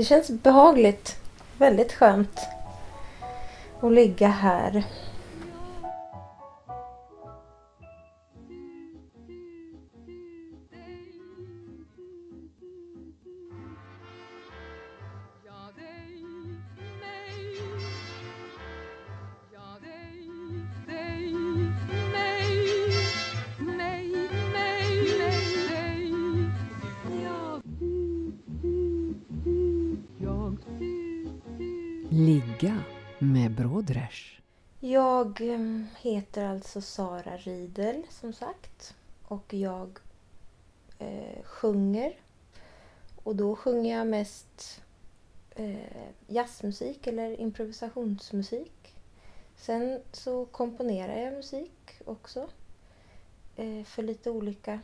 Det känns behagligt. Väldigt skönt att ligga här. Alltså Sara Riedel som sagt och jag eh, sjunger. Och då sjunger jag mest eh, jazzmusik eller improvisationsmusik. Sen så komponerar jag musik också eh, för lite olika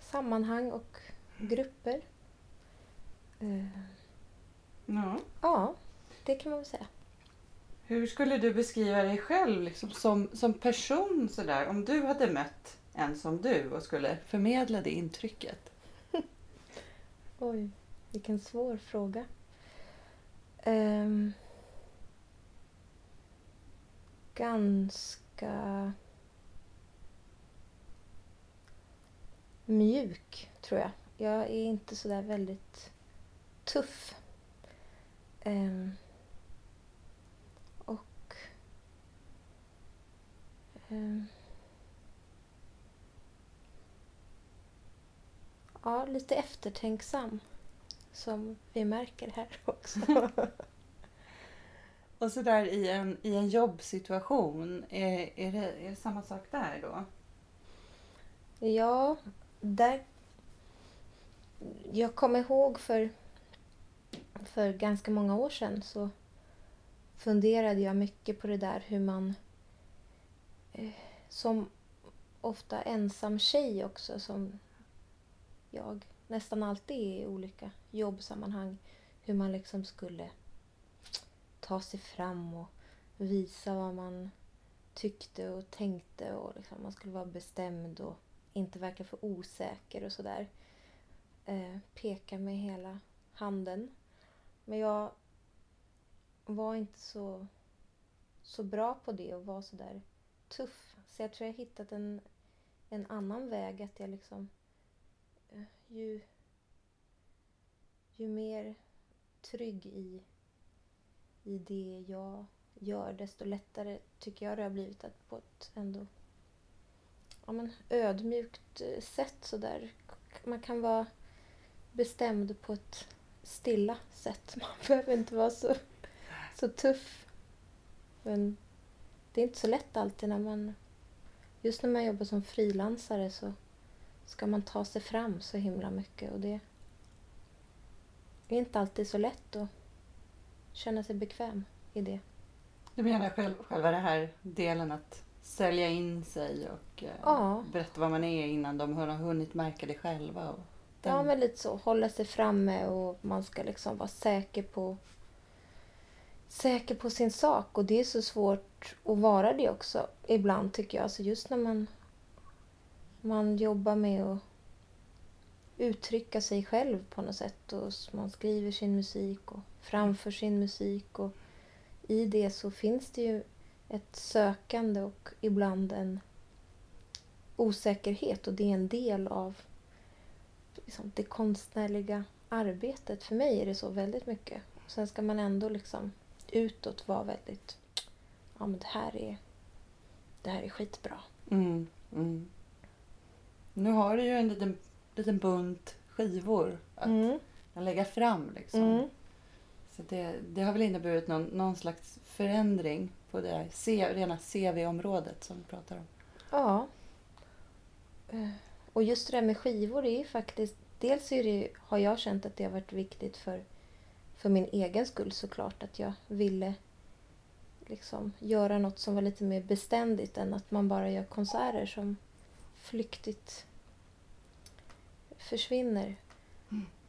sammanhang och grupper. Eh, Ja. ja, det kan man väl säga. Hur skulle du beskriva dig själv liksom, som, som person sådär? Om du hade mött en som du och skulle förmedla det intrycket. Oj, vilken svår fråga. Um, ganska mjuk, tror jag. Jag är inte så där väldigt tuff. Um, och... ehm, ja, lite eftertänksam. Som vi märker här också. Och sådär i en, i en jobbsituation, är, är, det, är det samma sak där då? Ja, där... Jag kommer ihåg för, för ganska många år sedan så funderade jag mycket på det där hur man eh, som ofta ensam tjej också som jag nästan alltid är i olika jobbsammanhang hur man liksom skulle ta sig fram och visa vad man tyckte och tänkte och liksom man skulle vara bestämd och inte verka för osäker och sådär. Eh, peka med hela handen. Men jag var inte så, så bra på det och var sådär tuff. Så jag tror jag hittat en, en annan väg. Att jag liksom... Eh, ju, ju mer trygg i, i det jag gör desto lättare tycker jag det har blivit att på ett ändå ja, men ödmjukt eh, sätt så där. Man kan vara bestämd på ett stilla sätt. Man behöver inte vara så, så tuff. Men det är inte så lätt alltid när man... Just när man jobbar som frilansare så ska man ta sig fram så himla mycket och det är inte alltid så lätt att känna sig bekväm i det. Du menar själv, själva den här delen att sälja in sig och eh, Ja. berätta vad man är innan de har hunnit märka det själva? Och den- Ja, men lite så. Hålla sig framme och man ska liksom vara säker på säker på sin sak. Och det är så svårt att vara det också ibland tycker jag. Alltså just när man, man jobbar med att uttrycka sig själv på något sätt. Och man skriver sin musik och framför sin musik. Och i det så finns det ju ett sökande och ibland en osäkerhet. Och det är en del av liksom, det konstnärliga arbetet. För mig är det så väldigt mycket. Sen ska man ändå liksom utåt vara väldigt... Ja, men det här är, det här är skitbra. Mm, mm. Nu har du ju en liten, liten bunt skivor att, Mm. lägga fram. Liksom. Mm. Så det, det har väl inneburit någon, någon slags förändring på det här C, rena CV-området som vi pratar om. Ja. Eh, Och just det där med skivor är ju faktiskt... Dels är det, har jag känt att det har varit viktigt för, för min egen skull såklart. Att jag ville liksom göra något som var lite mer beständigt än att man bara gör konserter som flyktigt försvinner.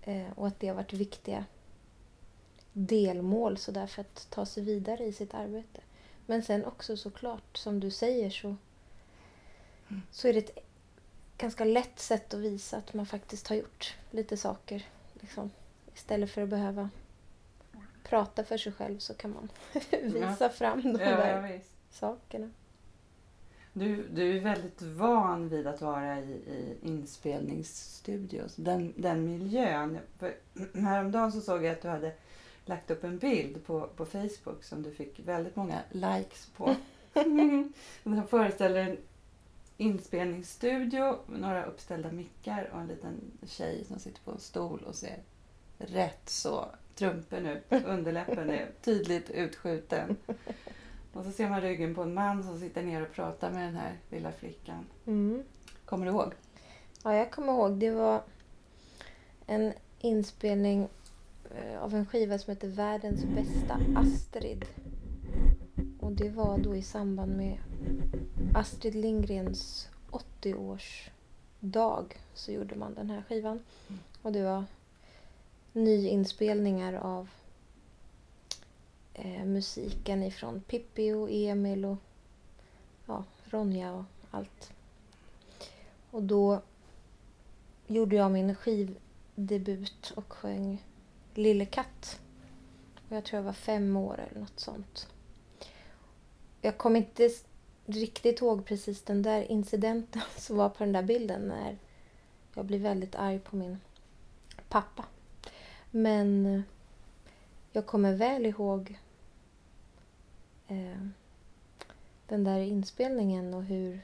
Eh, och att det har varit viktiga delmål så där för att ta sig vidare i sitt arbete. Men sen också såklart, som du säger så, så är det ett ganska lätt sätt att visa att man faktiskt har gjort lite saker. Liksom, Istället för att behöva prata för sig själv så kan man visa fram de Ja, där ja, sakerna. Du, du är väldigt van vid att vara i, i inspelningsstudios. Den, den miljön. För häromdagen så såg jag att du hade lagt upp en bild på, på Facebook som du fick väldigt många likes på. Den föreställer en inspelningsstudio med några uppställda mickar och en liten tjej som sitter på en stol och ser rätt så trumpen ut. Underläppen är tydligt utskjuten. Och så ser man ryggen på en man som sitter ner och pratar med den här lilla flickan. Mm. Kommer du ihåg? Ja, jag kommer ihåg. Det var en inspelning eh, av en skiva som heter Världens bästa Astrid. Och det var då i samband med Astrid Lindgrens 80-årsdag så gjorde man den här skivan. Och det var nyinspelningar av eh, musiken ifrån Pippi och Emil och ja, Ronja och allt. Och då gjorde jag min skivdebut och sjöng Lille katt. Och jag tror jag var fem år eller något sånt. Jag kommer inte riktigt ihåg precis den där incidenten som var på den där bilden när jag blev väldigt arg på min pappa. Men eh, jag kommer väl ihåg eh, den där inspelningen och hur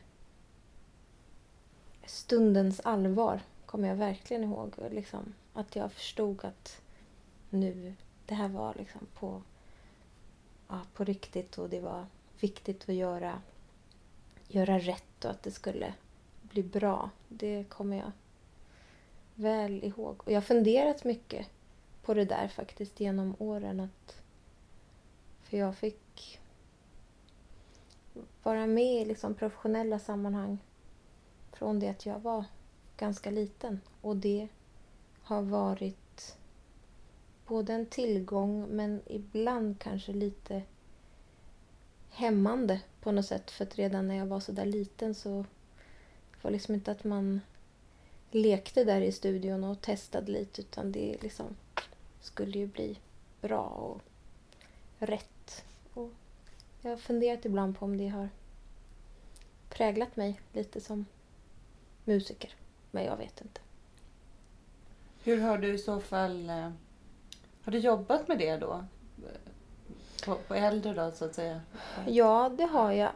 stundens allvar kommer jag verkligen ihåg. Och Liksom, att jag förstod att nu, det här var liksom på, ja, på riktigt och det var viktigt att göra, göra rätt och att det skulle bli bra. Det kommer jag väl ihåg. Och jag har funderat mycket på det där faktiskt genom åren. Att, för jag fick vara med i liksom professionella sammanhang från det att jag var ganska liten. Och det har varit både en tillgång men ibland kanske lite hämmande på något sätt. För att redan när jag var så där liten så var liksom inte att man lekte där i studion och testade lite utan det liksom skulle ju bli bra och rätt. Och jag har funderat ibland på om det har präglat mig lite som musiker. Men jag vet inte. Hur har du i så fall... eh, Har du jobbat med det då? På, på äldre då så att säga? Ja, det har jag.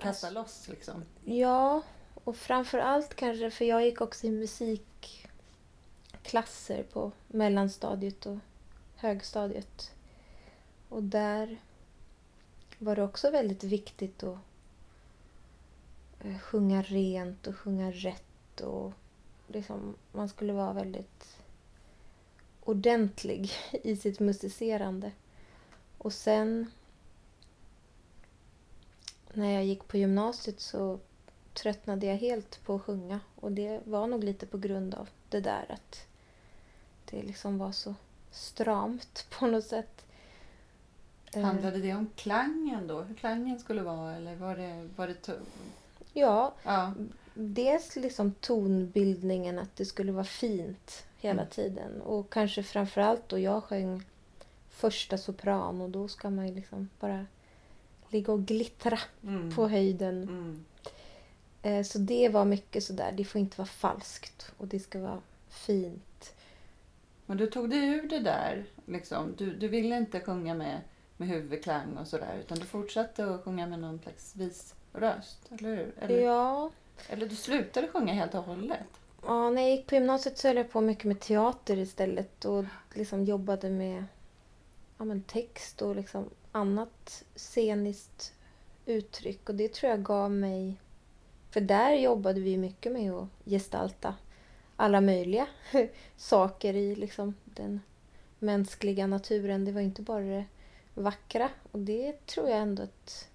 Kasta loss liksom? Ja, och framför allt kanske för jag gick också i klasser på mellanstadiet och högstadiet. Och där var det också väldigt viktigt att eh, sjunga rent och sjunga rätt och liksom man skulle vara väldigt ordentlig i sitt musicerande. Och sen när jag gick på gymnasiet så tröttnade jag helt på att sjunga. Och det var nog lite på grund av det där att det liksom var så stramt på något sätt. Eh, Handlade det om klangen då? Hur klangen skulle vara? Eller var det... Var det Ja, ja. dels liksom tonbildningen, att det skulle vara fint hela Mm. tiden. Och kanske framförallt då jag sjöng första sopran och då ska man ju liksom bara ligga och glittra Mm. på höjden. Mm. Eh, Så det var mycket sådär, det får inte vara falskt och det ska vara fint. Men du tog dig ur det där. Liksom. Du, du ville inte sjunga med, med huvudklang och sådär. Utan du fortsatte att sjunga med någon slags visröst. Eller hur? Eller, Ja, eller du slutade sjunga helt och hållet. ja, när jag gick på gymnasiet så höll jag på mycket med teater istället och liksom jobbade med ja, men text och liksom annat sceniskt uttryck. Och det tror jag gav mig... För där jobbade vi mycket med att gestalta alla möjliga saker i liksom den mänskliga naturen. Det var inte bara det vackra. Och det tror jag ändå att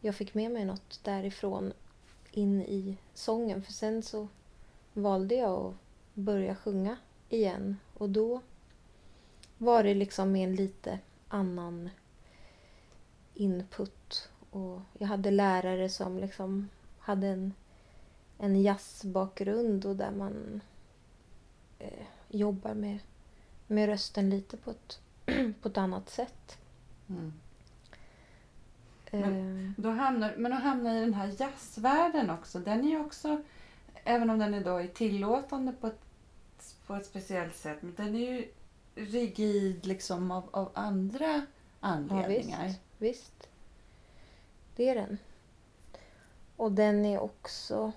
jag fick med mig något därifrån in i sången. För sen så valde jag att börja sjunga igen. Och då var det liksom med en lite annan input. Och jag hade lärare som liksom hade en, en jazzbakgrund och där man eh, jobbar med med rösten lite på ett, på ett annat sätt. Mm. Eh, Då hamnar, men att hamna i den här jazzvärlden också, den är ju också, även om den idag är tillåtande på ett, på ett speciellt sätt, men den är ju rigid liksom av, av andra ja, anledningar. visst, visst. Det är den. Och den är också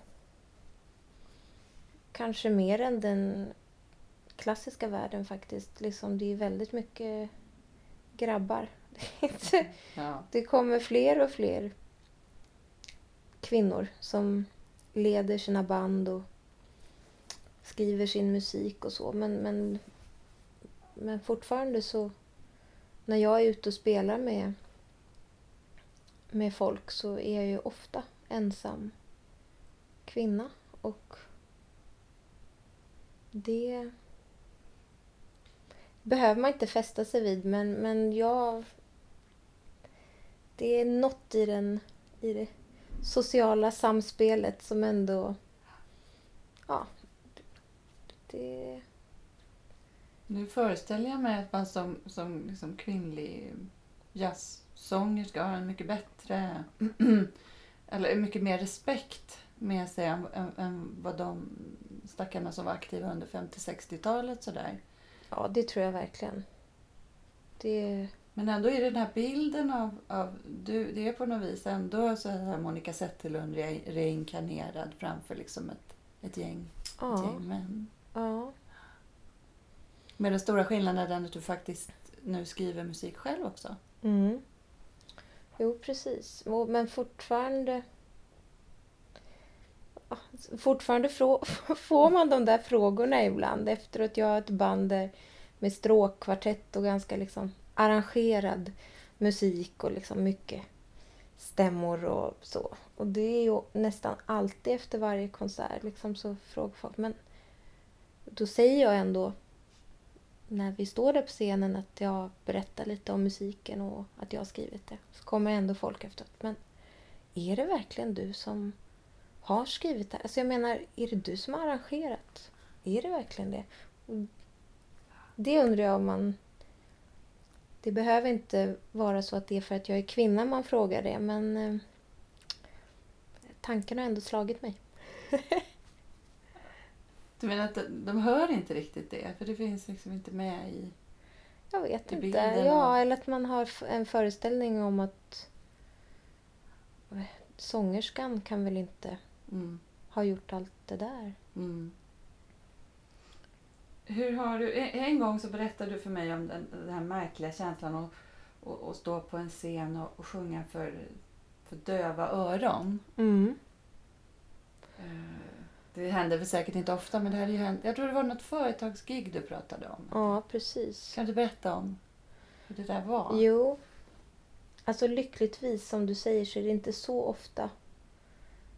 kanske mer än den klassiska världen faktiskt. Liksom, det är väldigt mycket grabbar. Det Ja. Kommer fler och fler kvinnor som leder sina band och skriver sin musik och så. Men, men, men fortfarande så när jag är ute och spelar med, med folk så är jag ju ofta ensam kvinna. Och det behöver man inte fästa sig vid men, men jag det är något i, den, i det sociala samspelet som ändå... Ja. Det... Nu föreställer jag mig att man som, som liksom kvinnlig jazzsångerska har en mycket bättre, eller mycket mer respekt med sig än, än, än vad de stackarna som var aktiva under 50-60-talet sådär. Ja, det tror jag verkligen. Det... Men ändå är det den här bilden av, av du, det är på något vis ändå så här Monica Zetterlund re, reinkarnerad framför liksom ett, ett, gäng, ett Ja. gäng män. ja. Med den stora skillnaden är den att du faktiskt nu skriver musik själv också. Mm. Jo, precis. Men fortfarande... Fortfarande får man de där frågorna ibland efter att jag har ett band där med stråkkvartett och ganska liksom arrangerad musik och liksom mycket stämmor och så. Och det är ju nästan alltid efter varje konsert liksom så frågar folk. Men då säger jag ändå när vi står där på scenen att jag berättar lite om musiken och att jag har skrivit det. Så kommer ändå folk efteråt. Men är det verkligen du som har skrivit det? Alltså jag menar, är det du som har arrangerat? Är det verkligen det? Det undrar jag om man... Det behöver inte vara så att det är för att jag är kvinna man frågar det, men eh, tanken har ändå slagit mig. Du menar att de, de hör inte riktigt det? För det finns liksom inte med i... Jag vet inte. Ja, och- eller att man har en föreställning om att sångerskan kan väl inte Mm, ha gjort allt det där. mm. Hur har du... En, gång så berättade du för mig om den, den här märkliga känslan att stå på en scen och, och sjunga för, för döva öron. Eh, Det händer väl säkert inte ofta, men det hade ju hänt. Jag tror det var något företagsgig du pratade om. Ja, precis. Kan du berätta om hur det där var? Jo. Alltså lyckligtvis, som du säger, så är det inte så ofta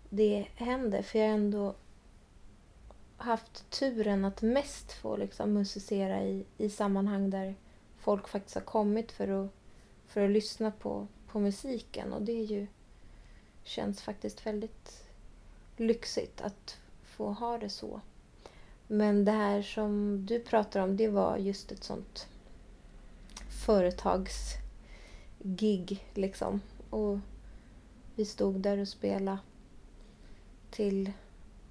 det händer. För jag har ändå haft turen att mest få liksom musicera i, i sammanhang där folk faktiskt har kommit för att, för att lyssna på, på musiken. Och det är ju, känns faktiskt väldigt lyxigt att få ha det så. Men det här som du pratar om, det var just ett sånt företagsgig liksom. Och vi stod där och spelade till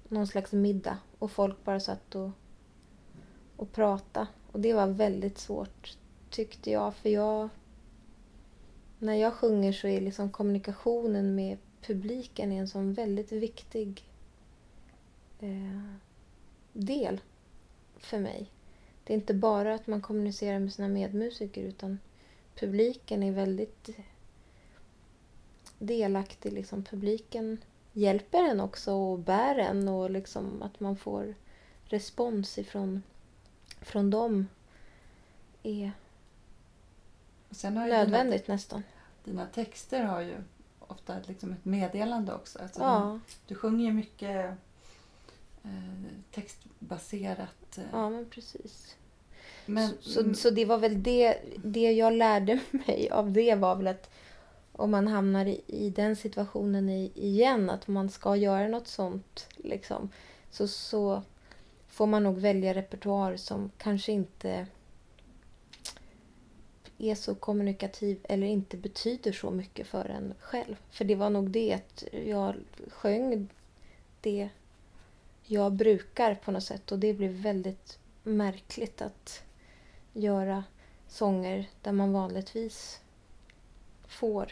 någon slags middag och folk bara satt och, och pratade. Och det var väldigt svårt tyckte jag för jag när jag sjunger så är liksom kommunikationen med publiken en sån väldigt viktig eh, del för mig. Det är inte bara att man kommunicerar med sina medmusiker utan publiken är väldigt delaktig. Liksom. Publiken hjälper en också och bär en och liksom att man får respons ifrån från dem är nödvändigt nästan. Dina, dina texter har ju ofta liksom ett meddelande också. Alltså de, Ja, du sjunger ju mycket eh, textbaserat. Eh, ja, men precis. men, Så, så det var väl det, det jag lärde mig av det var väl att om man hamnar i, i den situationen i, igen, att man ska göra något sånt, liksom, så, så får man nog välja repertoar som kanske inte är så kommunikativ eller inte betyder så mycket för en själv. För det var nog det att jag sjöng det jag brukar på något sätt och det blev väldigt märkligt att göra sånger där man vanligtvis får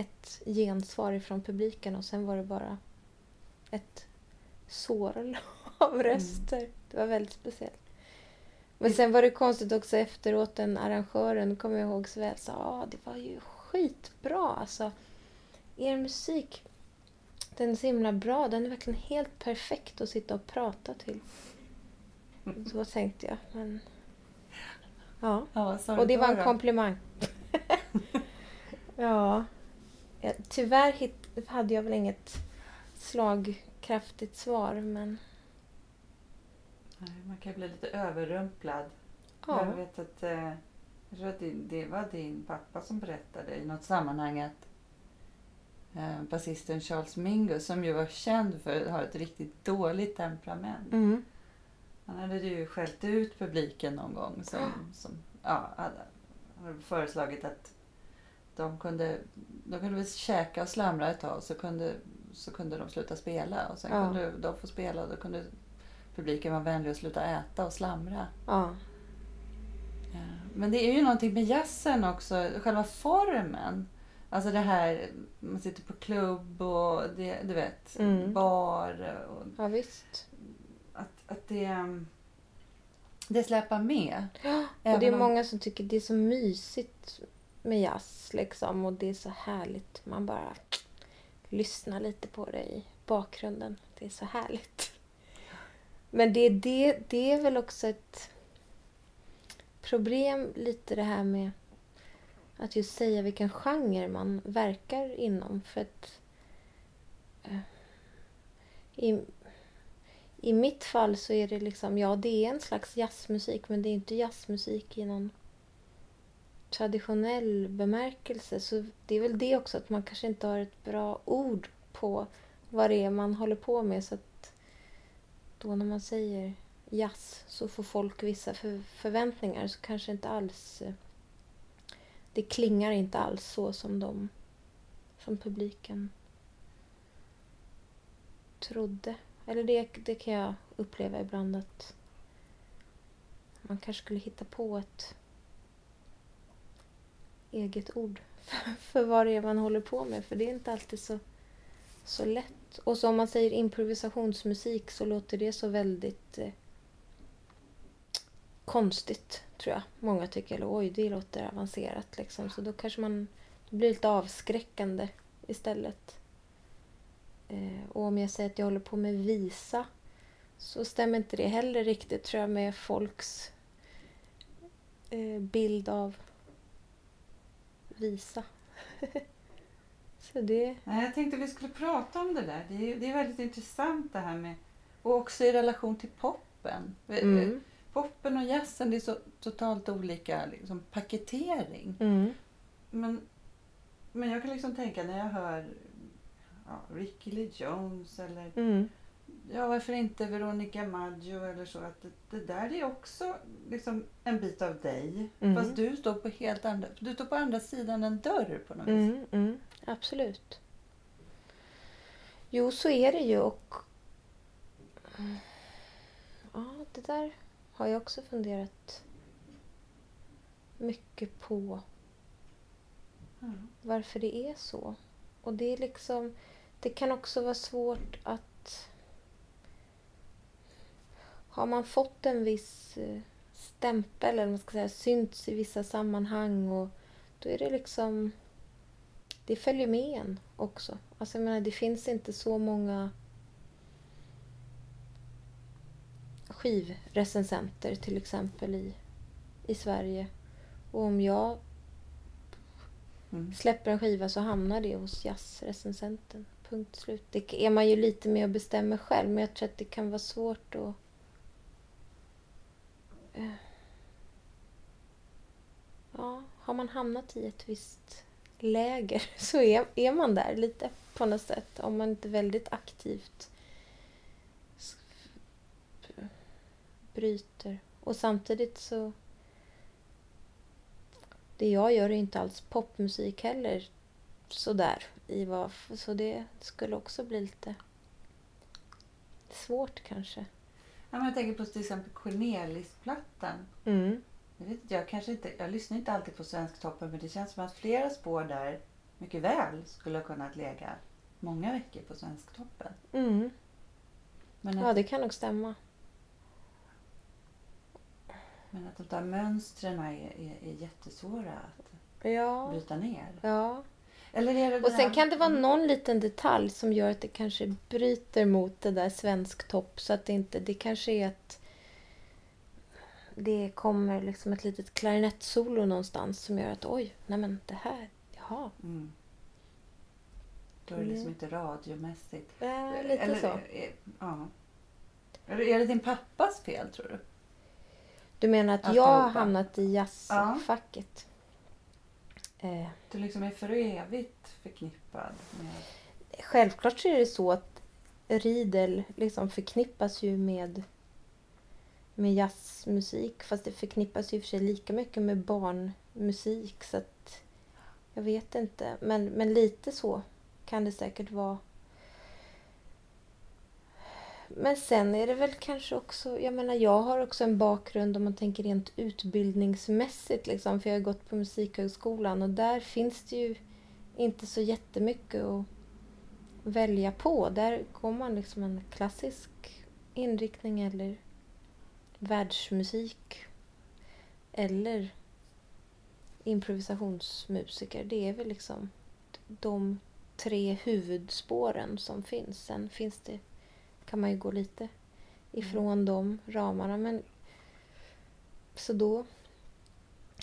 ett gensvar ifrån publiken och sen var det bara ett sorl av röster. Det var väldigt speciellt. Men sen var det konstigt också efteråt, den arrangören, kommer jag ihåg så väl, sa ah, det var ju skitbra alltså. Er musik, den är så himla bra. Den är verkligen helt perfekt att sitta och prata till. Så tänkte jag. Men... Ja. Ja, Och det var en komplimang. ja. Ja, Tyvärr hit, hade jag väl inget slagkraftigt svar, men Nej, Man kan bli lite överrumplad. ja. Jag vet att, eh, jag tror att det, det var din pappa som berättade i något sammanhang att eh, basisten Charles Mingus, som ju var känd för att ha ett riktigt dåligt temperament. Mm. Han hade ju skällt ut publiken någon gång som, som ja, hade föreslagit att de kunde, de kunde väl käka och slamra ett tag så kunde, så kunde de sluta spela och sen Ja. kunde de få spela och då kunde publiken vara vänlig och sluta äta och slamra. ja. Ja, Men det är ju någonting med jazzen också, själva formen. Alltså det här, man sitter på klubb och det, du vet, Mm. bar och Ja, visst. att, att det, det släpar med. Och Även det är om- många som tycker det är så mysigt med jazz liksom och det är så härligt. Man bara lyssnar lite på det i bakgrunden. Det är så härligt. Men det, det, det är väl också ett problem lite det här med att just säga vilken genre man verkar inom. För att eh, i, i mitt fall så är det liksom, ja det är en slags jazzmusik men det är inte jazzmusik i någon traditionell bemärkelse. Så det är väl det också att man kanske inte har ett bra ord på vad det är man håller på med. Så att då när man säger jazz så får folk vissa för, förväntningar så kanske inte alls eh, det klingar inte alls så som de som publiken trodde. Eller det, det kan jag uppleva ibland att man kanske skulle hitta på ett eget ord för, för vad det är man håller på med. För det är inte alltid så, så lätt. Och så om man säger improvisationsmusik så låter det så väldigt eh, konstigt, tror jag. Många tycker, eller oj, det låter avancerat liksom. Så då kanske man blir lite avskräckande istället. Eh, och om jag säger att jag håller på med visa så stämmer inte det heller riktigt tror jag med folks eh, bild av visa. så det... Nej, jag tänkte vi skulle prata om det där. Det är, det är väldigt intressant det här med... Och också i relation till poppen. Mm. Poppen och jazzen, det är så totalt olika liksom, paketering. Mm. Men, men jag kan liksom tänka när jag hör ja, Ricky Lee Jones eller Mm. Ja, varför inte Veronica Maggio eller så. Att det, det där är också liksom en bit av dig. Mm. Fast du står på helt andra, du står på andra sidan en dörr på något vis. Mm, mm, absolut. Jo, så är det ju och... Ja, det där har jag också funderat mycket på. Mm. varför det är så. Och det är liksom... Det kan också vara svårt att... Har man fått en viss eh, stämpel, eller man ska säga, synts i vissa sammanhang och då är det liksom... Det följer med en också. Alltså jag menar, det finns inte så många skivrecensenter till exempel i, i Sverige. Och om jag Mm. släpper en skiva så hamnar det hos jazzrecensenten. Punkt slut. Det är man ju lite med och bestämmer själv men jag tror att det kan vara svårt att... Eh, ja, har man hamnat i ett visst läger så är, är man där lite på något sätt. Om man inte väldigt aktivt bryter. Och samtidigt så det jag gör är inte alls popmusik heller sådär. I vad, så det skulle också bli lite svårt kanske. Ja, men jag tänker på till exempel Cornelisplattan. Mm. Jag, vet jag, kanske inte, jag lyssnar inte alltid på Svensktoppen men det känns som att flera spår där mycket väl skulle ha kunnat lägga många veckor på Svensktoppen. Mm. Men Ja, det kan nog stämma. men att de där mönstren är, är, är jättesvåra att Ja. bryta ner. ja. Och sen kan det vara någon liten detalj som gör att det kanske bryter mot det där svensk topp. Så att det inte, det kanske är att det kommer liksom ett litet klarinettsolo någonstans som gör att oj, nej men det här, jaha. Mm. Då är det liksom Mm. inte radiomässigt. Ja, lite Eller, så. Är, ja. Eller är det din pappas fel tror du? Du menar att jag Alltihopa. har hamnat i jazzfacket? Eh, Du liksom är för evigt förknippad med... självklart så är det så att Riedel liksom förknippas ju med, med jazzmusik. Fast det förknippas ju för sig lika mycket med barnmusik. Så att jag vet inte. Men, men lite så kan det säkert vara. Men sen är det väl kanske också, jag menar jag har också en bakgrund om man tänker rent utbildningsmässigt liksom. För jag har gått på Musikhögskolan och där finns det ju inte så jättemycket att välja på. Där går man liksom en klassisk inriktning eller världsmusik. Eller improvisationsmusiker. Det är väl liksom de tre huvudspåren som finns. Sen finns det, kan man ju gå lite ifrån de ramarna. Men, så då,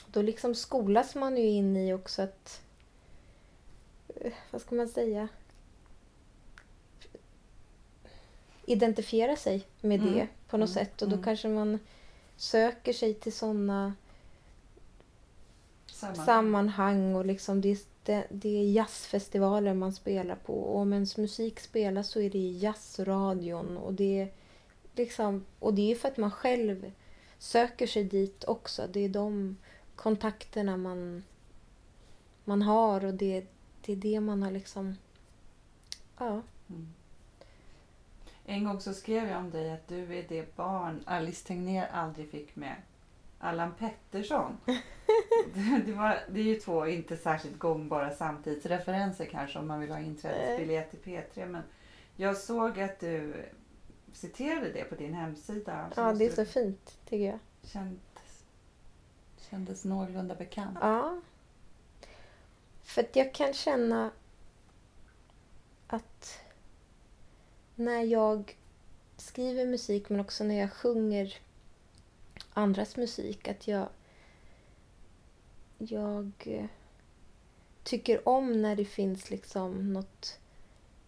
då liksom skolas man ju in i också att eh, vad ska man säga? Identifiera sig med Mm. det på något Mm. sätt. Och då Mm. kanske man söker sig till sådana Samma. sammanhang och liksom det, det, det är jazzfestivaler man spelar på. Och om ens musik spelas så är det i jazzradion. Och det är liksom, och det är för att man själv söker sig dit också. Det är de kontakterna man, man har och det, det är det man har liksom... Ja. Mm. En gång så skrev jag om dig att du är det barn Alice Tegnér aldrig fick med Allan Pettersson. det, det, var, det är ju två inte särskilt gångbara samtidsreferenser kanske om man vill ha inträdesbiljett till P3. Men jag såg att du citerade det på din hemsida. ja, det är så fint tycker jag. Kändes, kändes någorlunda bekant. Ja. För att jag kan känna att när jag skriver musik men också när jag sjunger andras musik att jag jag eh, tycker om när det finns liksom något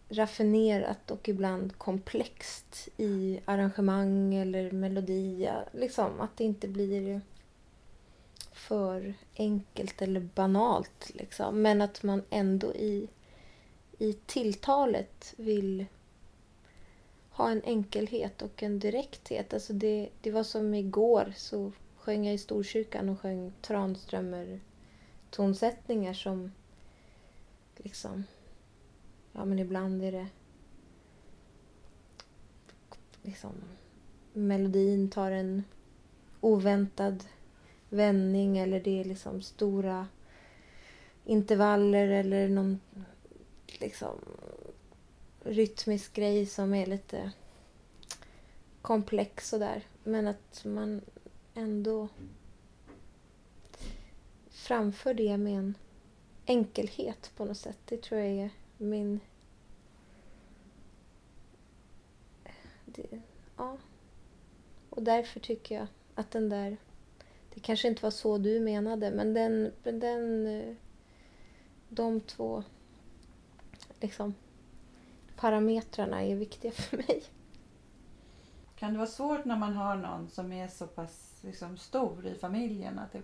raffinerat och ibland komplext i arrangemang eller melodi. Liksom att det inte blir för enkelt eller banalt. Liksom. Men att man ändå i, i tilltalet vill ha en enkelhet och en direkthet. Alltså det, det var som igår så sjöng jag i Storkyrkan och sjöng Tranströmer tonsättningar som liksom ja men ibland är det liksom melodin tar en oväntad vändning eller det är liksom stora intervaller eller någon liksom rytmisk grej som är lite komplex sådär. Men att man ändå framför det med en enkelhet på något sätt. Det tror jag är min... Det, ja. Och därför tycker jag att den där... Det kanske inte var så du menade, men den... den eh, de två liksom, parametrarna är viktiga för mig. Kan det vara svårt när man har någon som är så pass liksom, stor i familjen att det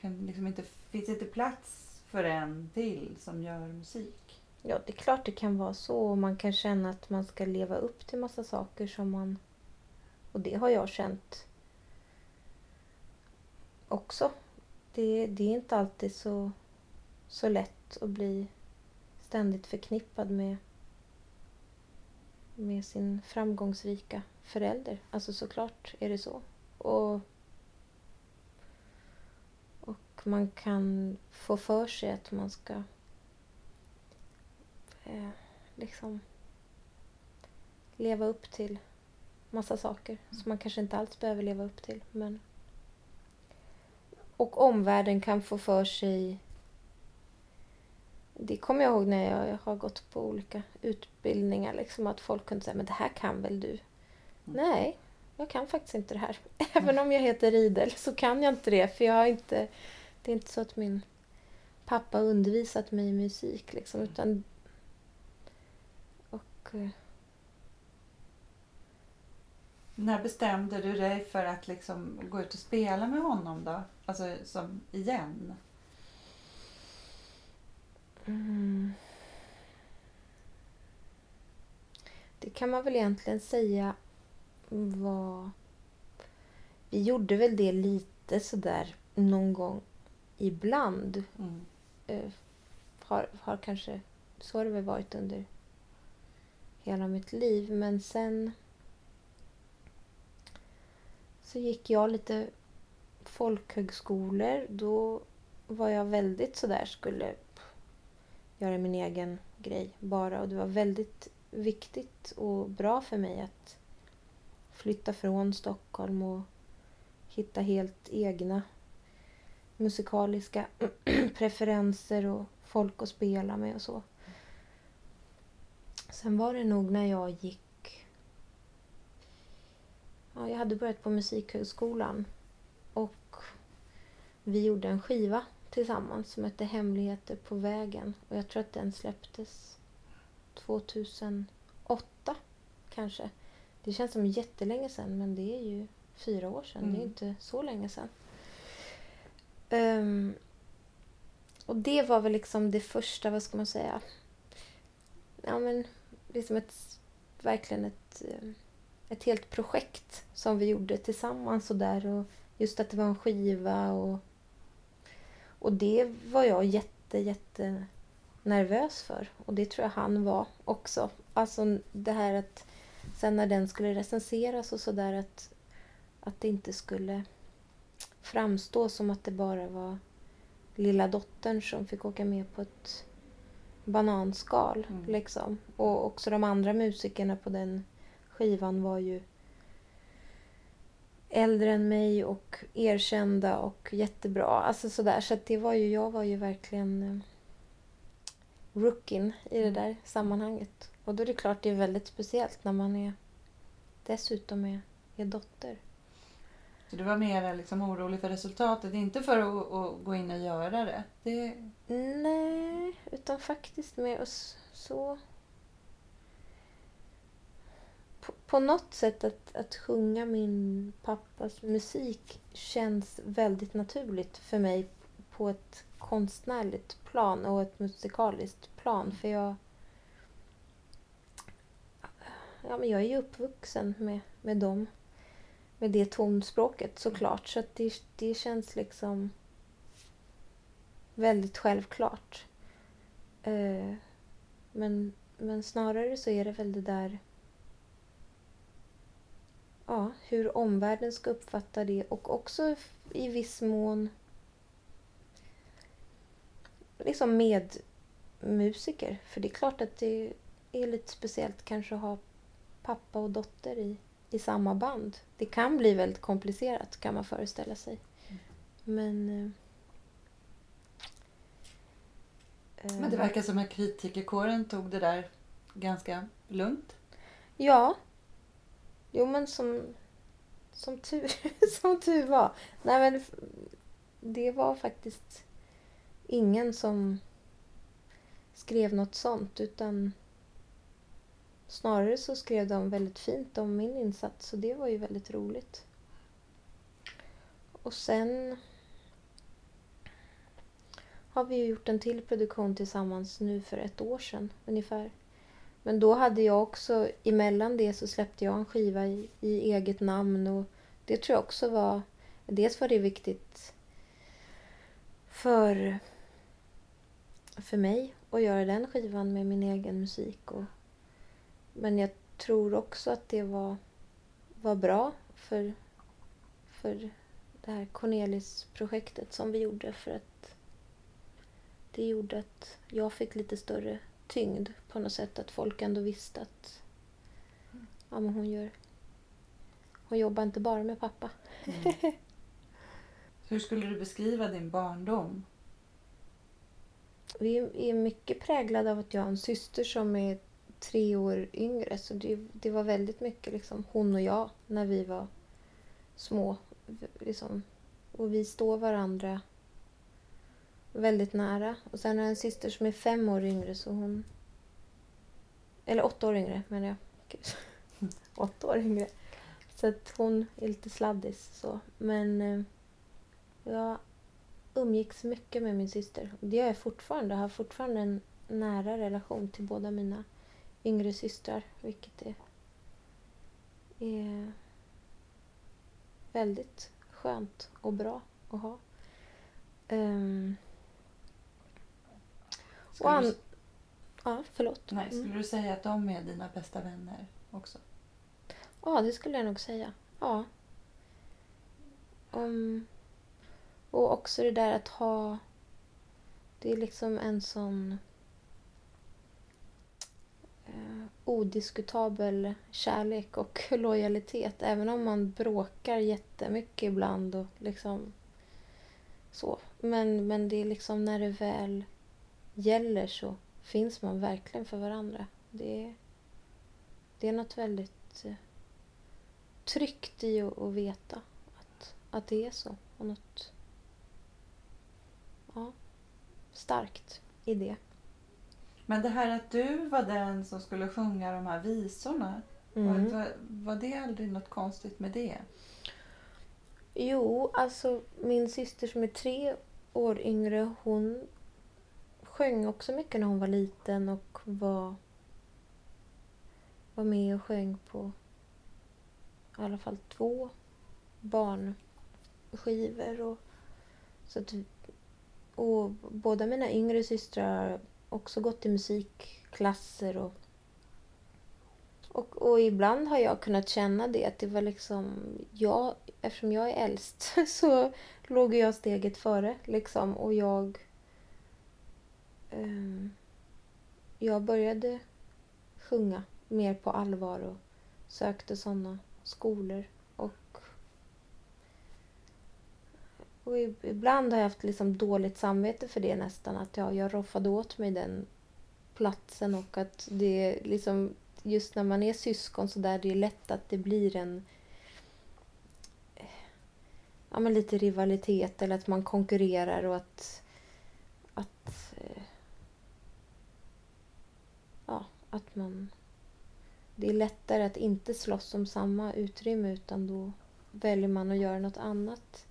kan, liksom inte, finns inte plats för en till som gör musik? Ja, det är klart det kan vara så. Och man kan känna att man ska leva upp till massa saker som man... Och det har jag känt också. det, det är inte alltid så, så lätt att bli ständigt förknippad med, med sin framgångsrika förälder. Alltså såklart är det så. Och, och man kan få för sig att man ska eh, liksom leva upp till massa saker som man kanske inte alls behöver leva upp till. Men... Och omvärlden kan få för sig... Det kommer jag ihåg när jag har gått på olika utbildningar. Liksom, att folk kunde säga men det här kan väl du? Nej, jag kan faktiskt inte det här. Även om jag heter Riedel så kan jag inte det. För jag har inte... Det är inte så att min pappa undervisat mig i musik. Liksom, utan... Och... eh, När bestämde du dig för att liksom gå ut och spela med honom då? Alltså som igen? Mm. Det kan man väl egentligen säga var... Vi gjorde väl det lite sådär någon gång ibland. Mm. Eh, har, har kanske... Så har det väl varit under hela mitt liv. Men sen så gick jag lite folkhögskolor. Då var jag väldigt sådär, skulle göra min egen grej bara. Och det var väldigt viktigt och bra för mig att flytta från Stockholm och hitta helt egna musikaliska preferenser och folk att spela med och så. Sen var det nog när jag gick... Ja, jag hade börjat på Musikhögskolan och vi gjorde en skiva tillsammans som hette Hemligheter på vägen. Och jag tror att den släpptes 2008 kanske. Det känns som jättelänge sedan men det är ju fyra år sedan. Det är Mm. inte så länge sedan. Ehm, och det var väl liksom det första, vad ska man säga? Ja men liksom ett, verkligen ett, eh, ett helt projekt som vi gjorde tillsammans och där och just att det var en skiva och och det var jag jätte, jätte nervös för. Och det tror jag han var också. Alltså det här att sen när den skulle recenseras och sådär att, att det inte skulle framstå som att det bara var lilla dottern som fick åka med på ett bananskal. Mm. Liksom. Och också de andra musikerna på den skivan var ju äldre än mig och erkända och jättebra. Alltså sådär. Så det var ju, jag var ju verkligen eh, rookien i det Mm. där sammanhanget. Och då är det klart det är väldigt speciellt när man är dessutom är, är dotter. Så du var mer liksom orolig för resultatet, inte för att, att gå in och göra det? det Nej, utan faktiskt med oss så... På, på något sätt att, att sjunga min pappas musik känns väldigt naturligt för mig på ett konstnärligt plan och ett musikaliskt plan. För jag... Ja, men jag är ju uppvuxen med, med dem. Med det tonspråket såklart. Så att det, det känns liksom väldigt självklart. Eh, men, men snarare så är det väl det där ja, hur omvärlden ska uppfatta det och också i viss mån liksom med musiker. För det är klart att det är lite speciellt kanske att ha pappa och dotter i, i samma band. Det kan bli väldigt komplicerat kan man föreställa sig. Men... eh, Men det verkar som att kritikerkåren tog det där ganska lugnt. Ja. Jo, men som, som, tur, som tur var. Nej, men det var faktiskt ingen som skrev något sånt utan snarare så skrev de väldigt fint om min insats så det var ju väldigt roligt. Och sen har vi ju gjort en till produktion tillsammans nu för ett år sedan ungefär. Men då hade jag också, emellan det så släppte jag en skiva i, i eget namn och det tror jag också var, dels var det viktigt för, för mig att göra den skivan med min egen musik. Och, men jag tror också att det var, var bra för, för det här Cornelis-projektet som vi gjorde för att det gjorde att jag fick lite större tyngd på något sätt. Att folk ändå visste att ja, men hon gör hon jobbar inte bara med pappa. Hur skulle du beskriva din barndom? Vi är mycket präglade av att jag har en syster som är tre år yngre. Så det, det var väldigt mycket liksom hon och jag när vi var små. Liksom. Och vi står varandra väldigt nära. Och sen har jag en syster som är fem år yngre så hon... Eller åtta år yngre menar jag. Gud. åtta år yngre. Så att hon är lite sladdis så. Men eh, jag umgicks mycket med min syster. Det gör jag fortfarande. Jag har fortfarande en nära relation till båda mina yngre systrar. Vilket är, är väldigt skönt och bra att ha. Um, och an- du, ja, förlåt. nej, skulle Mm. du säga att de är dina bästa vänner också? Ja, det skulle jag nog säga. Ja. Um, och också det där att ha... Det är liksom en sån eh, odiskutabel kärlek och lojalitet. Även om man bråkar jättemycket ibland och liksom så. Men, men det är liksom när det väl gäller så finns man verkligen för varandra. Det är, det är något väldigt eh, tryggt i att, att veta att, att det är så. Och något ja, starkt i det. Men det här att du var den som skulle sjunga de här visorna. Mm. Var, var det aldrig något konstigt med det? Jo, alltså min syster som är tre år yngre, hon sjöng också mycket när hon var liten och var, var med och sjöng på i alla fall två barnskivor. Och, så att, och båda mina yngre systrar har också gått i musikklasser och och, och ibland har jag kunnat känna det att det var liksom jag, eftersom jag är äldst så låg jag steget före liksom och jag Ehm, jag började sjunga mer på allvar och sökte sådana skolor och och ibland har jag haft liksom dåligt samvete för det nästan att jag, jag roffade åt mig den platsen och att det liksom just när man är syskon så där det är lätt att det blir en ja, men lite rivalitet eller att man konkurrerar och att eh, ja, att man det är lättare att inte slåss om samma utrymme utan då väljer man att göra något annat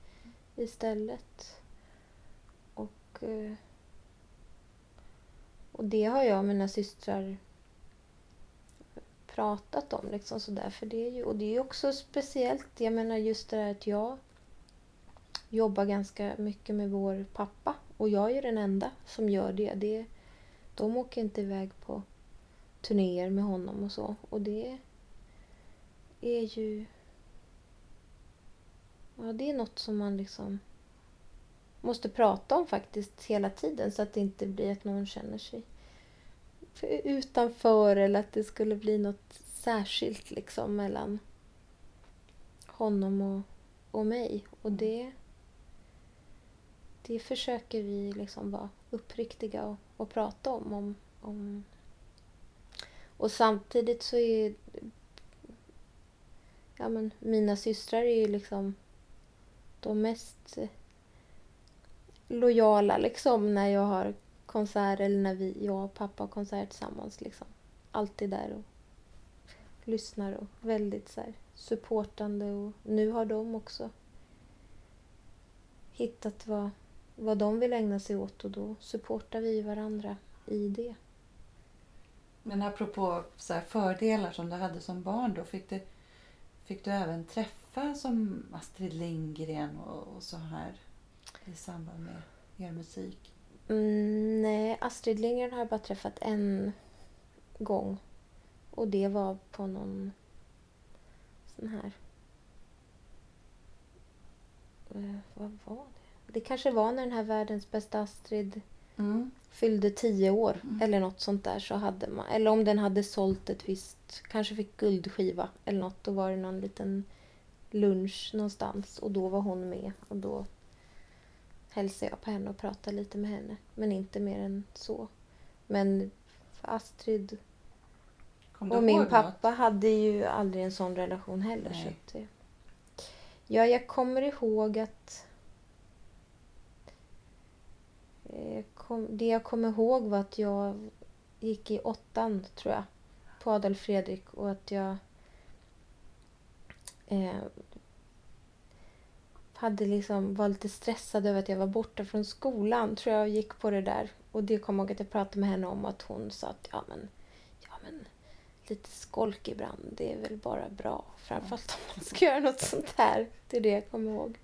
istället. Och, eh, och det har jag och mina systrar pratat om. Liksom sådär. För det är ju, och det är ju också speciellt. Jag menar just det där att jag jobbar ganska mycket med vår pappa. Och jag är den enda som gör det. det de åker inte iväg på turnéer med honom och så. Och det är ju... Ja, det är något som man liksom måste prata om faktiskt hela tiden så att det inte blir att någon känner sig utanför eller att det skulle bli något särskilt liksom mellan honom och, och mig. Och det, det försöker vi liksom vara uppriktiga och, och prata om, om, om. Och samtidigt så är ja, men mina systrar är ju liksom de mest eh, lojala liksom när jag har konsert eller när vi, jag och pappa har konsert tillsammans. Liksom. Alltid där och lyssnar och väldigt så här, supportande. Och nu har de också hittat vad, vad de vill ägna sig åt och då supportar vi varandra i det. Men apropå så här fördelar som du hade som barn då, fick du, fick du även träffa som Astrid Lindgren och, och så här i samband med er musik? Mm, nej, Astrid Lindgren har jag bara träffat en gång. Och det var på någon sån här... Eh, vad var det? Det kanske var när den här Världens bästa Astrid Mm. Fyllde tio år Mm. eller något sånt där så hade man, eller om den hade sålt ett visst, kanske fick guldskiva eller något, då var det någon liten lunch någonstans och då var hon med och då hälsade jag på henne och pratade lite med henne, men inte mer än så. Men Astrid och min pappa hade ju aldrig en sån relation heller. Så att det... Ja, jag kommer ihåg att... Eh, Eh, kom, det jag kommer ihåg var att jag gick i åttan, tror jag, på Adolf Fredrik och att jag eh, hade liksom, var lite stressad över att jag var borta från skolan, tror jag och gick på det där. Och det kommer jag ihåg att jag pratade med henne om att hon sa att ja men, ja men lite skolk ibland, det är väl bara bra. Framförallt om man ska göra något sånt här. Det är det jag kommer ihåg.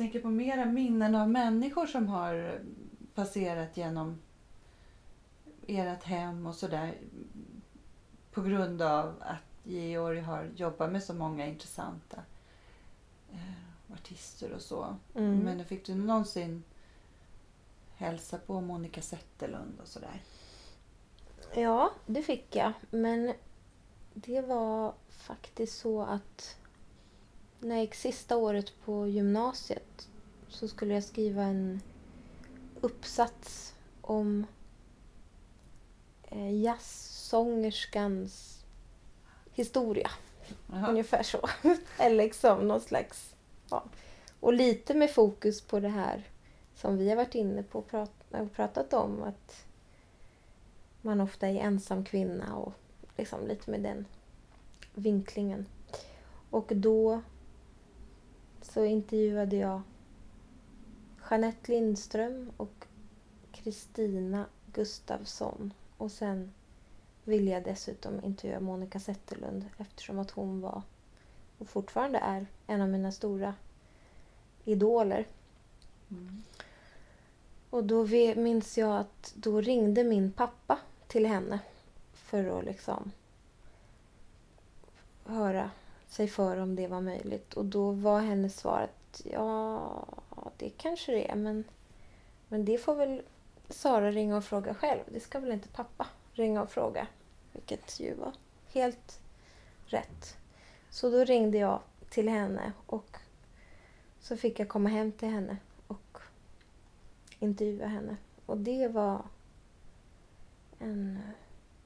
Tänker på mera minnen av människor som har passerat genom ert hem och sådär. På grund av att Georg har jobbat med så många intressanta eh, artister och så. Mm. Men fick du någonsin hälsa på Monica Zetterlund och sådär? Ja, det fick jag. Men det var faktiskt så att när jag gick sista året på gymnasiet så skulle jag skriva en uppsats om eh, jazzsångerskans historia. Jaha. Ungefär så. Eller liksom någon slags... Ja. Och lite med fokus på det här som vi har varit inne på och prat, och pratat om. Att man ofta är ensam kvinna och liksom lite med den vinklingen. Och då så intervjuade jag Jeanette Lindström och Kristina Gustafsson. Och sen ville jag dessutom intervjua Monica Zetterlund eftersom att hon var och fortfarande är en av mina stora idoler. Mm. Och då minns jag att då ringde min pappa till henne för att liksom höra sig för om det var möjligt. Och då var hennes svar att ja, det kanske det är men, men det får väl Sara ringa och fråga själv. Det ska väl inte pappa ringa och fråga. Vilket ju var helt rätt. Så då ringde jag till henne och så fick jag komma hem till henne och intervjua henne. Och det var en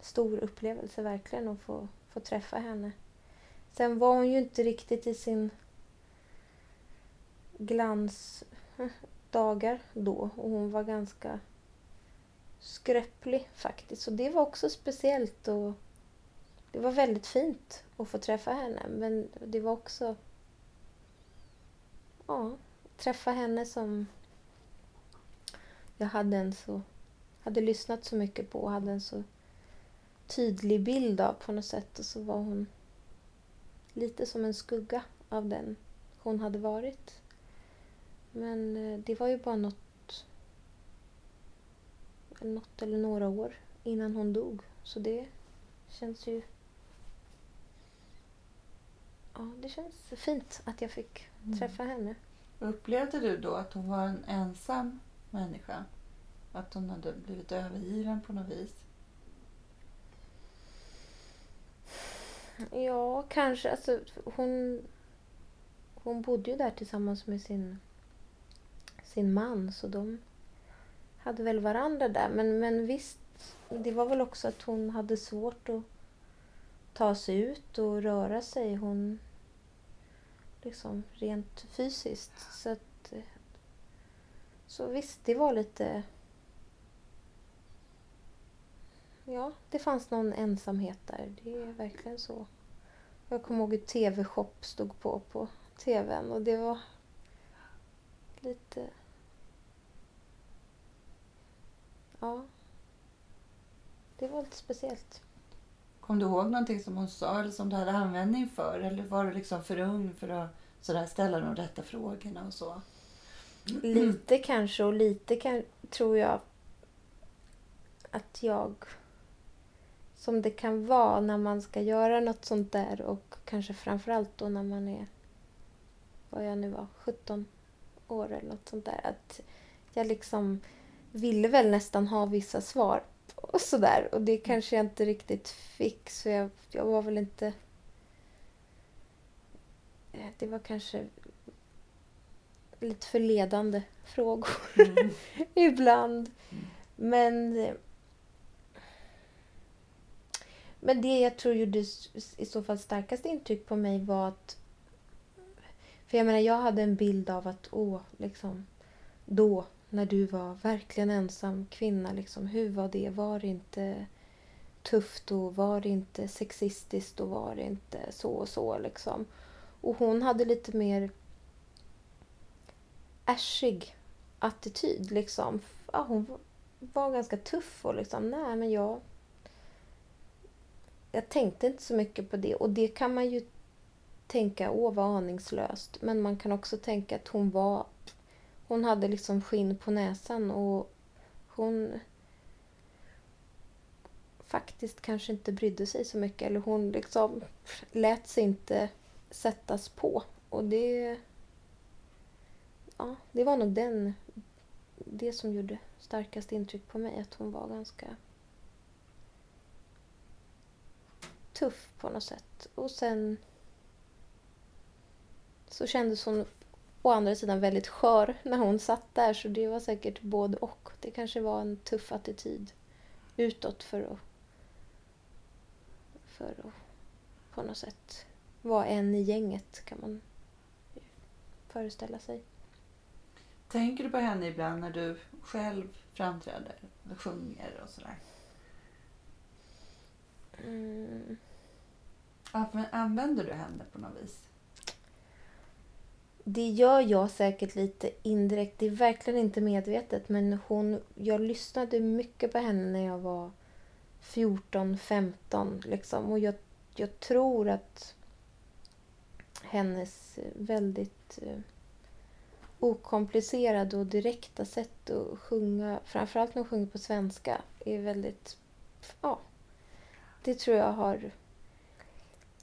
stor upplevelse verkligen att få, få träffa henne. Sen var hon ju inte riktigt i sin glansdagar eh, då och hon var ganska skröplig faktiskt. Så det var också speciellt och det var väldigt fint att få träffa henne. Men det var också ja, träffa henne som jag hade en så hade lyssnat så mycket på och hade en så tydlig bild av på något sätt och så var hon lite som en skugga av den hon hade varit. Men eh, det var ju bara något, något eller några år innan hon dog. Så det känns ju... Ja, det känns fint att jag fick Mm. träffa henne. Upplevde du då att hon var en ensam människa? Att hon hade blivit övergiven på något vis? Ja, kanske. Alltså, hon, hon bodde ju där tillsammans med sin, sin man så de hade väl varandra där. Men, men visst, det var väl också att hon hade svårt att ta sig ut och röra sig. Hon liksom rent fysiskt. Så, att, så visst, det var lite... Ja, det fanns någon ensamhet där. Det är verkligen så. Jag kommer ihåg att TV-shop stod på på TVn och det var lite... Ja. Det var lite speciellt. Kom du ihåg någonting som hon sa eller som du hade användning för? Eller var du liksom för ung för att sådär, ställa de rätta frågorna och så? Lite kanske och lite kan, tror jag att jag som det kan vara när man ska göra något sånt där och kanske framförallt då när man är vad jag nu var, 17 år eller något sånt där. Att jag liksom ville väl nästan ha vissa svar och sådär och det kanske jag inte riktigt fick så jag, jag var väl inte Eh, det var kanske lite förledande frågor Mm. ibland. Men, eh, men det jag tror gjorde i så fall starkast intryck på mig var att... För jag menar, jag hade en bild av att, åh, liksom, då, när du var verkligen ensam kvinna, liksom, hur var det? Var det inte tufft och var det inte sexistiskt och var det inte så och så liksom? Och hon hade lite mer äschig attityd liksom. Ja, hon var- var ganska tuff och liksom, nej men jag... Jag tänkte inte så mycket på det och det kan man ju tänka, åh vad aningslöst. Men man kan också tänka att hon var... Hon hade liksom skinn på näsan och hon faktiskt kanske inte brydde sig så mycket eller hon liksom lät sig inte sättas på. Och det... Ja, det var nog den... Det som gjorde starkast intryck på mig. Att hon var ganska tuff på något sätt. Och sen så kändes hon å andra sidan väldigt skör när hon satt där. Så det var säkert både och. Det kanske var en tuff attityd utåt för att, för att på något sätt vara en i gänget kan man föreställa sig. Tänker du på henne ibland när du själv framträder och sjunger och sådär? Mm. Anv- Använder du henne på något vis? Det gör jag säkert lite indirekt. Det är verkligen inte medvetet. Men hon, jag lyssnade mycket på henne när jag var 14, 15. Liksom. Och jag, jag tror att hennes väldigt eh, okomplicerade och direkta sätt att sjunga, framförallt när hon sjunger på svenska, är väldigt... Ja, det tror jag har...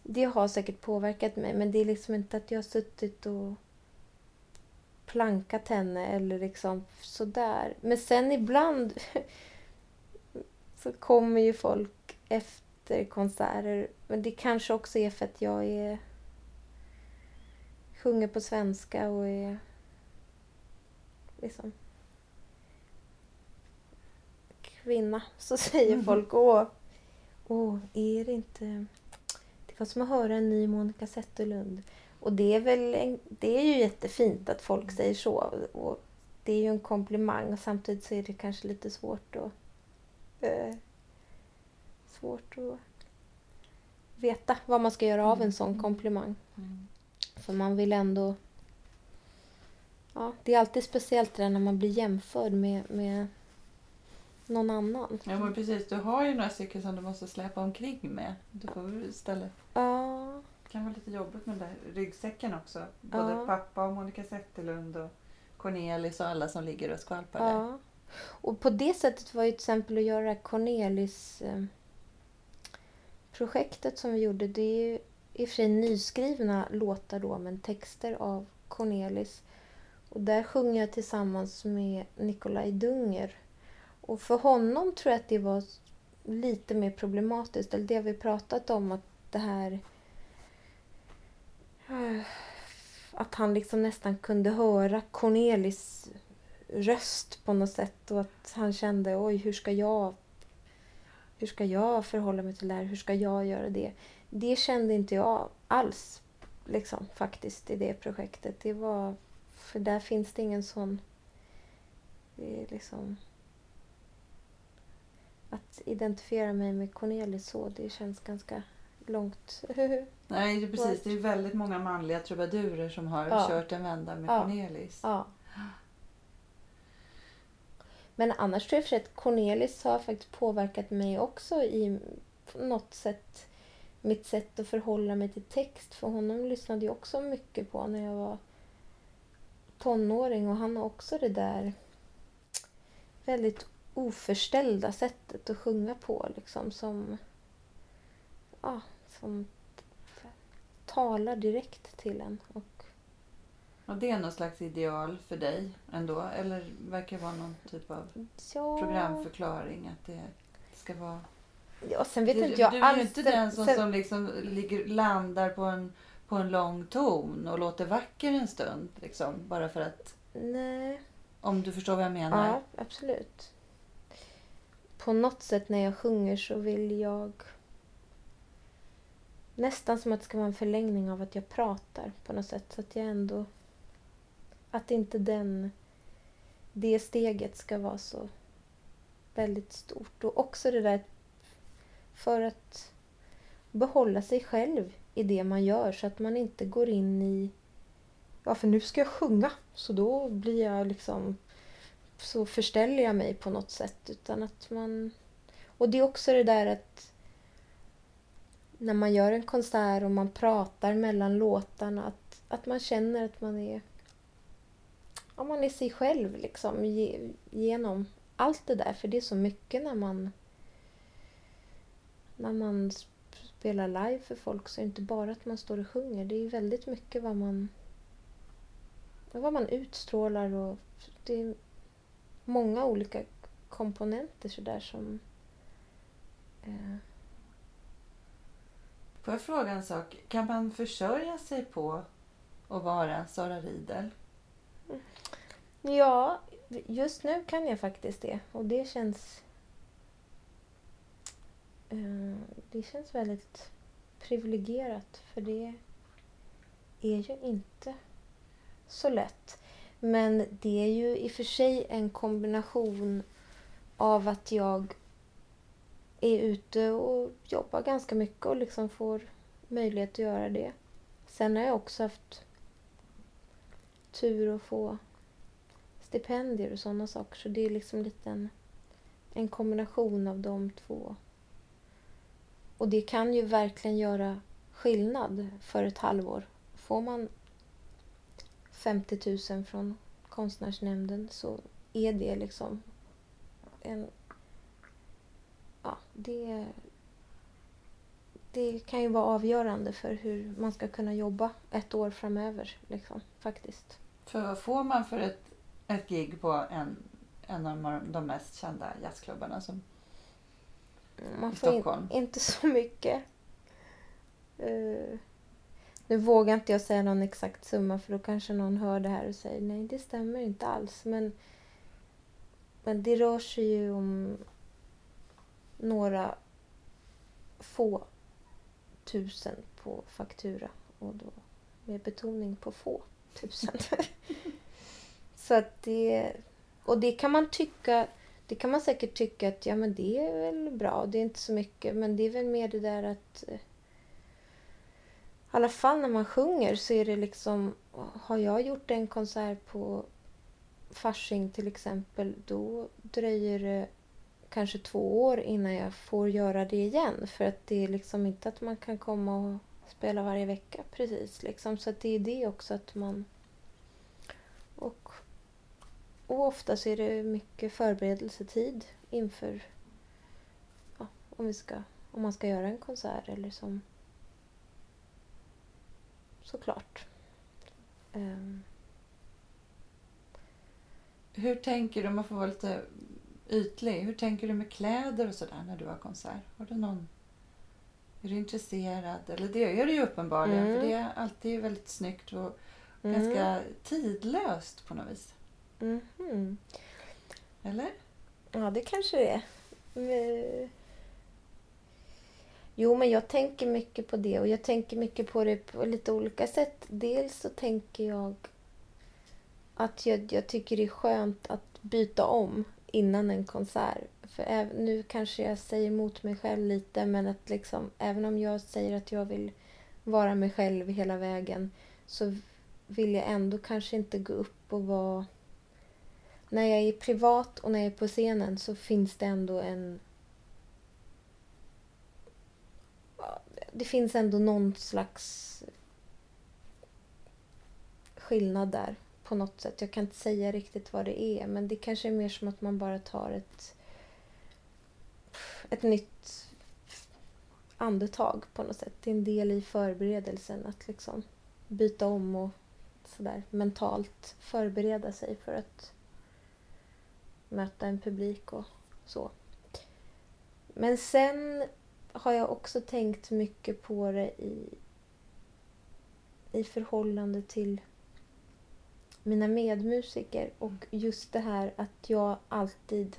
Det har säkert påverkat mig, men det är liksom inte att jag har suttit och plankat henne eller liksom sådär. Men sen ibland så kommer ju folk efter konserter. Men det kanske också är för att jag är sjunger på svenska och är liksom kvinna. Så säger Mhm. folk åh, åh, är det inte... Det var som att höra en ny Monica Zetterlund. Och det är väl en, det är ju jättefint att folk säger så. Och det är ju en komplimang och samtidigt så är det kanske lite svårt att... Eh, svårt att veta vad man ska göra av en sån komplimang. Mm. För man vill ändå... Ja, det är alltid speciellt det där när man blir jämförd med, med någon annan. Ja men precis, du har ju några stycken som du måste släpa omkring med. Du får istället... Ja, Det kan vara lite jobbigt med den där ryggsäcken också. Både Ja. pappa och Monica Zetterlund och Cornelis och alla som ligger och skvalpar där. ja. Och på det sättet var ju till exempel att göra Cornelis eh, projektet som vi gjorde. Det är ju i och för sig nyskrivna låtar då men texter av Cornelis. Och där sjunger jag tillsammans med Nikolaj Dunger. Och för honom tror jag att det var lite mer problematiskt. Eller det vi pratat om att det här... Eh, att han liksom nästan kunde höra Cornelis röst på något sätt. Och att han kände oj hur ska jag hur ska jag förhålla mig till det här? Hur ska jag göra det? Det kände inte jag alls liksom, faktiskt i det projektet. Det var, för där finns det ingen sån... Det är liksom... Att identifiera mig med Cornelis så, det känns ganska långt. Nej, precis. Det är väldigt många manliga trubadurer som har Ja. kört en vända med Ja. Cornelis. ja. Men annars tror jag för att Cornelis har faktiskt påverkat mig också i något sätt mitt sätt att förhålla mig till text. För honom lyssnade jag också mycket på när jag var tonåring och han har också det där väldigt oförställda sättet att sjunga på liksom som, ja, som talar direkt till en. Och, Och det är någon slags ideal för dig ändå? Eller verkar det vara någon typ av ja, programförklaring? Att det ska vara... Ja, sen vet du, inte jag du är alls. inte den som, sen- som liksom ligger, landar på en, på en lång ton och låter vacker en stund. Liksom, bara för att... Nej. Om du förstår vad jag menar? Ja, absolut. På något sätt när jag sjunger så vill jag nästan som att det ska vara en förlängning av att jag pratar på något sätt. Så att jag ändå... Att inte den... Det steget ska vara så väldigt stort. Och också det där för att behålla sig själv i det man gör så att man inte går in i ja för nu ska jag sjunga så då blir jag liksom så förställer jag mig på något sätt utan att man och det är också det där att när man gör en konsert och man pratar mellan låtarna att, att man känner att man är ja, man är sig själv liksom ge, genom allt det där. För det är så mycket när man när man spelar live för folk så är det inte bara att man står och sjunger. Det är väldigt mycket vad man vad man utstrålar och det är många olika komponenter sådär som eh, Får jag fråga en sak? Kan man försörja sig på att vara Sara Riedel? Ja, just nu kan jag faktiskt det och det känns eh, det känns väldigt privilegierat för det är ju inte så lätt. Men det är ju i och för sig en kombination av att jag är ute och jobbar ganska mycket och liksom får möjlighet att göra det. Sen har jag också haft tur att få stipendier och sådana saker. Så det är liksom lite en, en kombination av de två. Och det kan ju verkligen göra skillnad för ett halvår. Får man 50 000 från konstnärsnämnden så är det liksom en... Ja, det... Det kan ju vara avgörande för hur man ska kunna jobba ett år framöver. Liksom, faktiskt. För vad får man för ett, ett gig på en, en av de- mest kända jazzklubbarna? Som, Man I får in, inte så mycket. Eh, nu vågar inte jag säga någon exakt summa för då kanske någon hör det här och säger nej det stämmer inte alls. Men, men det rör sig ju om några få tusen på faktura och då med betoning på få tusen. Så att det... Och det kan man tycka... Det kan man säkert tycka att ja men det är väl bra, det är inte så mycket. Men det är väl mer det där att... I alla fall när man sjunger så är det liksom... Har jag gjort en konsert på Fasching till exempel, då dröjer det kanske två år innan jag får göra det igen. För att det är liksom inte att man kan komma och spela varje vecka precis. Liksom. Så att det är det också att man... Och, och ofta så är det mycket förberedelsetid inför ja, om, vi ska, om man ska göra en konsert eller som... Såklart. Ehm, hur tänker du, om man får vara lite ytlig, hur tänker du med kläder och sådär när du har konsert? Har du någon... Är du intresserad? Eller det är du ju uppenbarligen, Mm. för det är alltid väldigt snyggt och mm, ganska tidlöst på något vis. mhm. Eller? Ja, det kanske det är. Jo, men jag tänker mycket på det och jag tänker mycket på det på lite olika sätt. Dels så tänker jag att jag, jag tycker det är skönt att byta om innan en konsert. För även, nu kanske jag säger emot mig själv lite men att liksom, även om jag säger att jag vill vara mig själv hela vägen så vill jag ändå kanske inte gå upp och vara när jag är privat och när jag är på scenen så finns det ändå en det finns ändå någon slags skillnad där på något sätt. Jag kan inte säga riktigt vad det är men det kanske är mer som att man bara tar ett, ett nytt andetag på något sätt. Det är en del i förberedelsen att liksom byta om och sådär mentalt förbereda sig för att möta en publik och så. Men sen har jag också tänkt mycket på det i, i förhållande till mina medmusiker och just det här att jag alltid,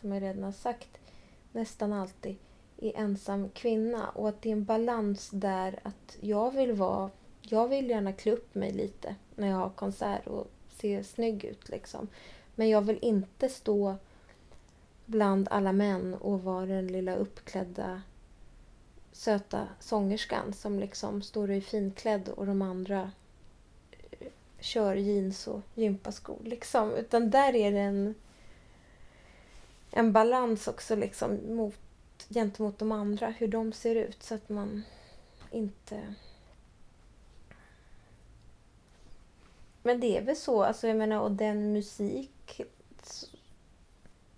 som jag redan har sagt, nästan alltid är ensam kvinna och att det är en balans där att jag vill vara, jag vill gärna klä upp mig lite när jag har konsert och se snygg ut liksom. Men jag vill inte stå bland alla män och vara den lilla uppklädda söta sångerskan som liksom står och är finklädd och de andra eh, kör jeans och gympaskor. Liksom. Utan där är det en, en balans också liksom mot, gentemot de andra, hur de ser ut så att man inte... Men det är väl så, alltså jag menar, och den musik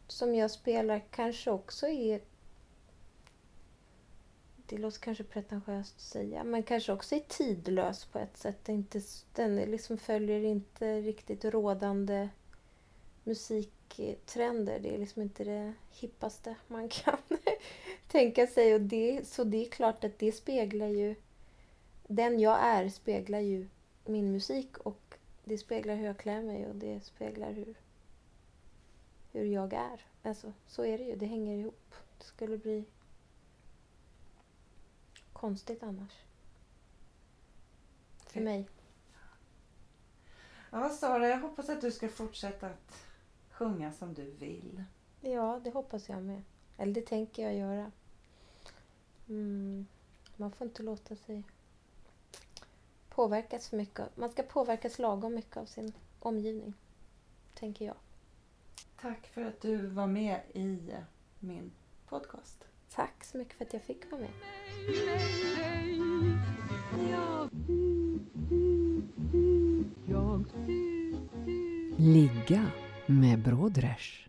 som jag spelar kanske också är... Det låter kanske pretentiöst att säga, men kanske också är tidlös på ett sätt. Det inte, den liksom följer inte riktigt rådande musiktrender. Det är liksom inte det hippaste man kan tänka sig. Och det, så det är klart att det speglar ju... Den jag är speglar ju min musik och det speglar hur jag klär mig och det speglar hur hur jag är. Alltså, så är det ju. Det hänger ihop. Det skulle bli konstigt annars. För mig. Ja, Sara, jag hoppas att du ska fortsätta att sjunga som du vill. Ja, det hoppas jag med. Eller det tänker jag göra. Mm. Man får inte låta sig påverkas för mycket. Man ska påverkas lagom mycket av sin omgivning. Tänker jag. Tack för att du var med i min podcast. Tack så mycket för att jag fick vara med. Ligga med Brådräsch.